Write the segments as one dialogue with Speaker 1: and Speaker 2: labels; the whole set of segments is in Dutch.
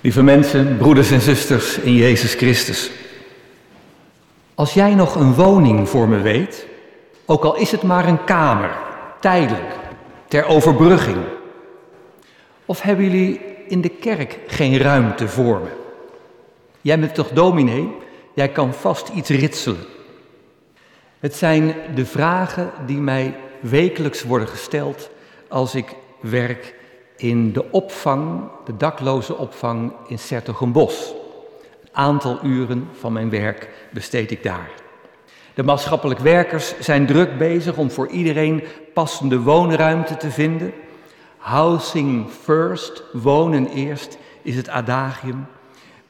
Speaker 1: Lieve mensen, broeders en zusters in Jezus Christus. Als jij nog een woning voor me weet, ook al is het maar een kamer, tijdelijk, ter overbrugging. Of hebben jullie in de kerk geen ruimte voor me? Jij bent toch dominee? Jij kan vast iets ritselen. Het zijn de vragen die mij wekelijks worden gesteld als ik werk in de opvang, de dakloze opvang in Sertogenbos. Een aantal uren van mijn werk besteed ik daar. De maatschappelijk werkers zijn druk bezig om voor iedereen passende woonruimte te vinden. Housing first, wonen eerst, is het adagium.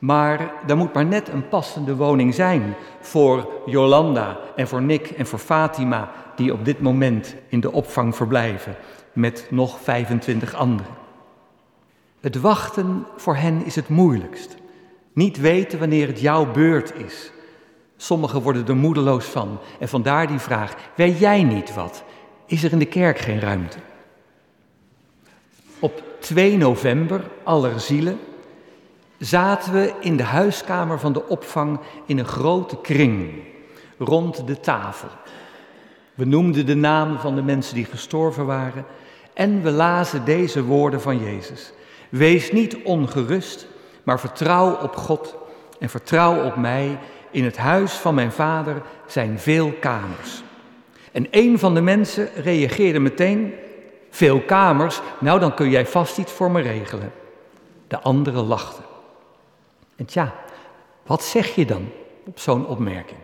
Speaker 1: Maar er moet maar net een passende woning zijn voor Jolanda en voor Nick en voor Fatima, die op dit moment in de opvang verblijven met nog 25 anderen. Het wachten voor hen is het moeilijkst. Niet weten wanneer het jouw beurt is. Sommigen worden er moedeloos van. En vandaar die vraag: weet jij niet wat? Is er in de kerk geen ruimte? Op 2 november, Allerzielen, zaten we in de huiskamer van de opvang in een grote kring rond de tafel. We noemden de namen van de mensen die gestorven waren en we lazen deze woorden van Jezus. Wees niet ongerust, maar vertrouw op God en vertrouw op mij. In het huis van mijn vader zijn veel kamers. En een van de mensen reageerde meteen: Veel kamers, nou dan kun jij vast iets voor me regelen. De andere lachte. En tja, wat zeg je dan op zo'n opmerking?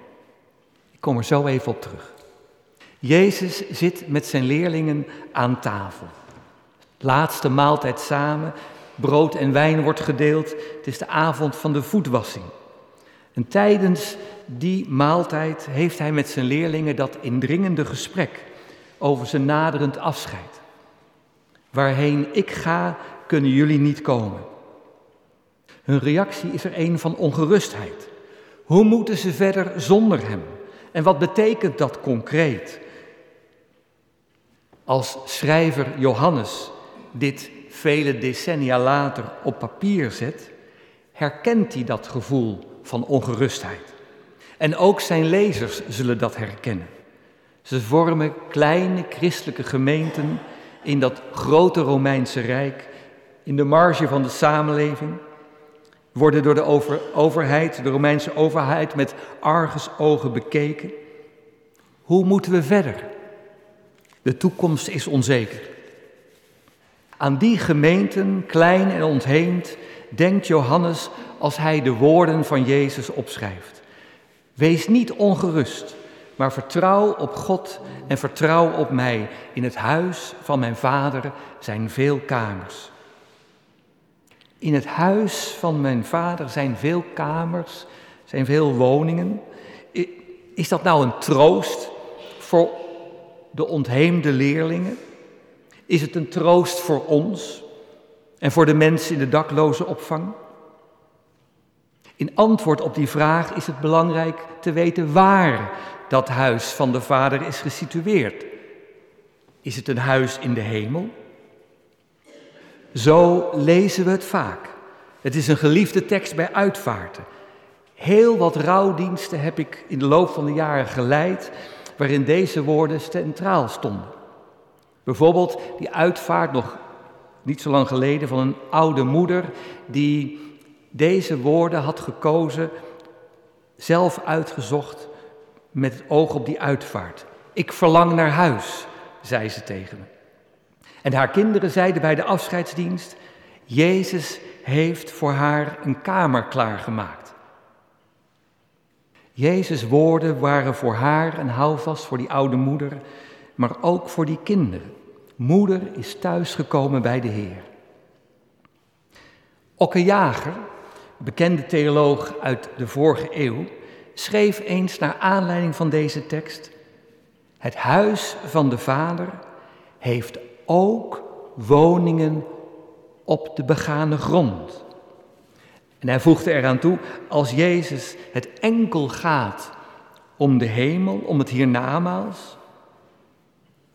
Speaker 1: Ik kom er zo even op terug. Jezus zit met zijn leerlingen aan tafel. Laatste maaltijd samen, brood en wijn wordt gedeeld. Het is de avond van de voetwassing. En tijdens die maaltijd heeft hij met zijn leerlingen dat indringende gesprek over zijn naderend afscheid. Waarheen ik ga, kunnen jullie niet komen. Hun reactie is er een van ongerustheid. Hoe moeten ze verder zonder hem? En wat betekent dat concreet? Als schrijver Johannes dit vele decennia later op papier zet, herkent hij dat gevoel van ongerustheid. En ook zijn lezers zullen dat herkennen. Ze vormen kleine christelijke gemeenten in dat grote Romeinse Rijk, in de marge van de samenleving, worden door de over, overheid, de Romeinse overheid, met argusogen bekeken. Hoe moeten we verder? De toekomst is onzeker. Aan die gemeenten, klein en ontheemd, denkt Johannes als hij de woorden van Jezus opschrijft. Wees niet ongerust, maar vertrouw op God en vertrouw op mij. In het huis van mijn vader zijn veel kamers. In het huis van mijn vader zijn veel kamers, zijn veel woningen. Is dat nou een troost voor de ontheemde leerlingen? Is het een troost voor ons en voor de mensen in de dakloze opvang? In antwoord op die vraag is het belangrijk te weten waar dat huis van de Vader is gesitueerd. Is het een huis in de hemel? Zo lezen we het vaak. Het is een geliefde tekst bij uitvaarten. Heel wat rouwdiensten heb ik in de loop van de jaren geleid waarin deze woorden centraal stonden. Bijvoorbeeld die uitvaart nog niet zo lang geleden van een oude moeder die deze woorden had gekozen, zelf uitgezocht met het oog op die uitvaart. Ik verlang naar huis, zei ze tegen me. En haar kinderen zeiden bij de afscheidsdienst, Jezus heeft voor haar een kamer klaargemaakt. Jezus' woorden waren voor haar een houvast voor die oude moeder maar ook voor die kinderen. Moeder is thuisgekomen bij de Heer. Okke Jager, bekende theoloog uit de vorige eeuw, schreef eens naar aanleiding van deze tekst: Het huis van de Vader heeft ook woningen op de begane grond. En hij voegde eraan toe: als Jezus het enkel gaat om de hemel, om het hiernamaals,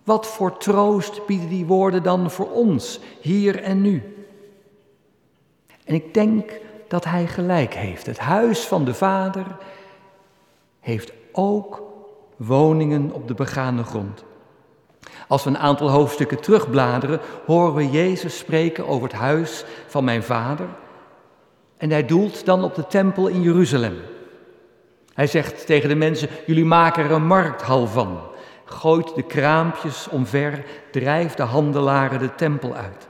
Speaker 1: wat voor troost bieden die woorden dan voor ons, hier en nu? En ik denk dat hij gelijk heeft. Het huis van de Vader heeft ook woningen op de begane grond. Als we een aantal hoofdstukken terugbladeren, horen we Jezus spreken over het huis van mijn Vader. En hij doelt dan op de tempel in Jeruzalem. Hij zegt tegen de mensen: Jullie maken er een markthal van. Gooit de kraampjes omver, drijft de handelaren de tempel uit.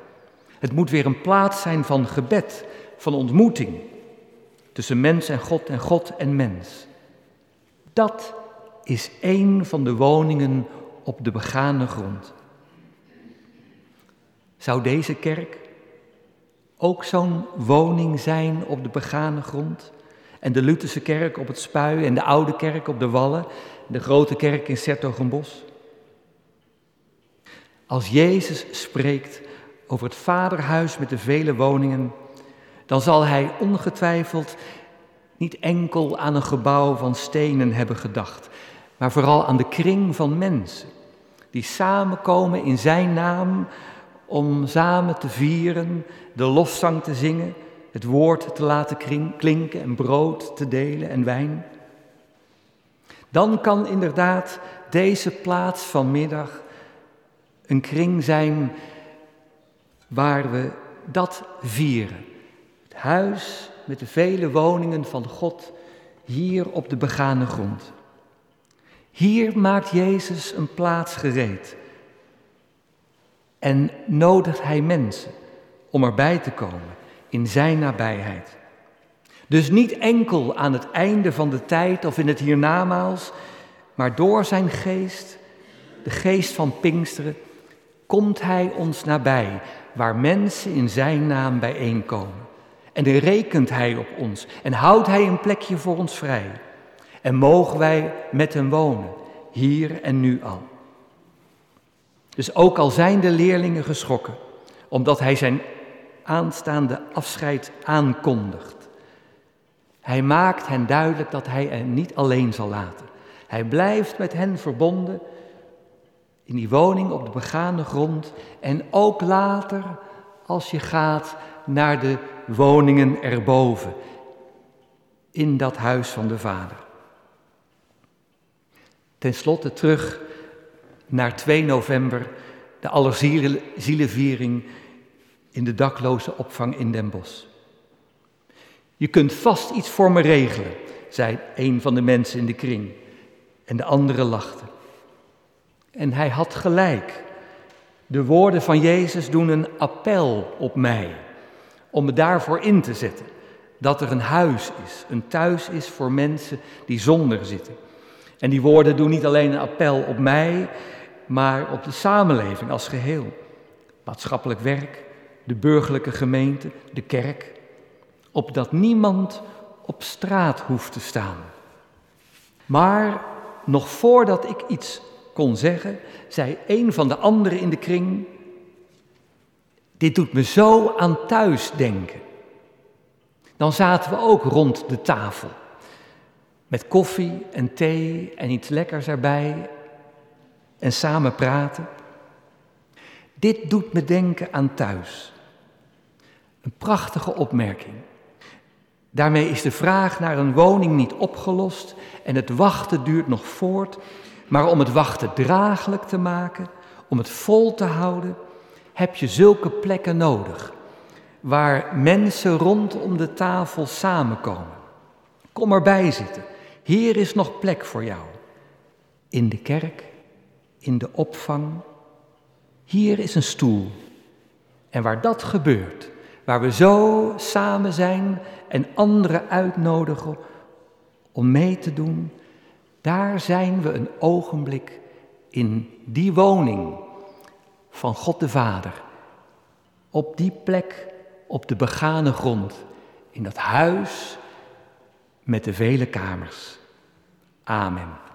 Speaker 1: Het moet weer een plaats zijn van gebed, van ontmoeting tussen mens en God en God en mens. Dat is een van de woningen op de begane grond. Zou deze kerk ook zo'n woning zijn op de begane grond? En de Lutherse kerk op het Spui en de oude kerk op de Wallen, de grote kerk in Sertogenbos? Als Jezus spreekt over het vaderhuis met de vele woningen, dan zal hij ongetwijfeld niet enkel aan een gebouw van stenen hebben gedacht, maar vooral aan de kring van mensen die samenkomen in zijn naam om samen te vieren, de lofzang te zingen, het woord te laten klinken en brood te delen en wijn. Dan kan inderdaad deze plaats vanmiddag een kring zijn waar we dat vieren. Het huis met de vele woningen van God hier op de begane grond. Hier maakt Jezus een plaats gereed en nodigt hij mensen om erbij te komen in zijn nabijheid. Dus niet enkel aan het einde van de tijd of in het hiernamaals, maar door zijn geest, de geest van Pinksteren, komt hij ons nabij, waar mensen in zijn naam bijeenkomen. En dan rekent hij op ons en houdt hij een plekje voor ons vrij. En mogen wij met hem wonen, hier en nu al. Dus ook al zijn de leerlingen geschrokken, omdat hij zijn aanstaande afscheid aankondigt. Hij maakt hen duidelijk dat hij hen niet alleen zal laten. Hij blijft met hen verbonden in die woning op de begane grond en ook later als je gaat naar de woningen erboven, in dat huis van de Vader. Ten slotte terug naar 2 november, de Allerzielenviering in de dakloze opvang in Den Bosch. Je kunt vast iets voor me regelen, zei een van de mensen in de kring. En de anderen lachten. En hij had gelijk. De woorden van Jezus doen een appel op mij om me daarvoor in te zetten. Dat er een huis is, een thuis is voor mensen die zonder zitten. En die woorden doen niet alleen een appel op mij, maar op de samenleving als geheel. Maatschappelijk werk, de burgerlijke gemeente, de kerk. Opdat niemand op straat hoeft te staan. Maar nog voordat ik iets kon zeggen, zei een van de anderen in de kring: Dit doet me zo aan thuis denken. Dan zaten we ook rond de tafel. Met koffie en thee en iets lekkers erbij en samen praten. Dit doet me denken aan thuis. Een prachtige opmerking. Daarmee is de vraag naar een woning niet opgelost en het wachten duurt nog voort. Maar om het wachten draaglijk te maken, om het vol te houden, heb je zulke plekken nodig. Waar mensen rondom de tafel samenkomen. Kom erbij zitten. Hier is nog plek voor jou. In de kerk, in de opvang. Hier is een stoel. En waar dat gebeurt, waar we zo samen zijn en anderen uitnodigen om mee te doen, daar zijn we een ogenblik in die woning van God de Vader. Op die plek, op de begane grond, in dat huis met de vele kamers. Amen.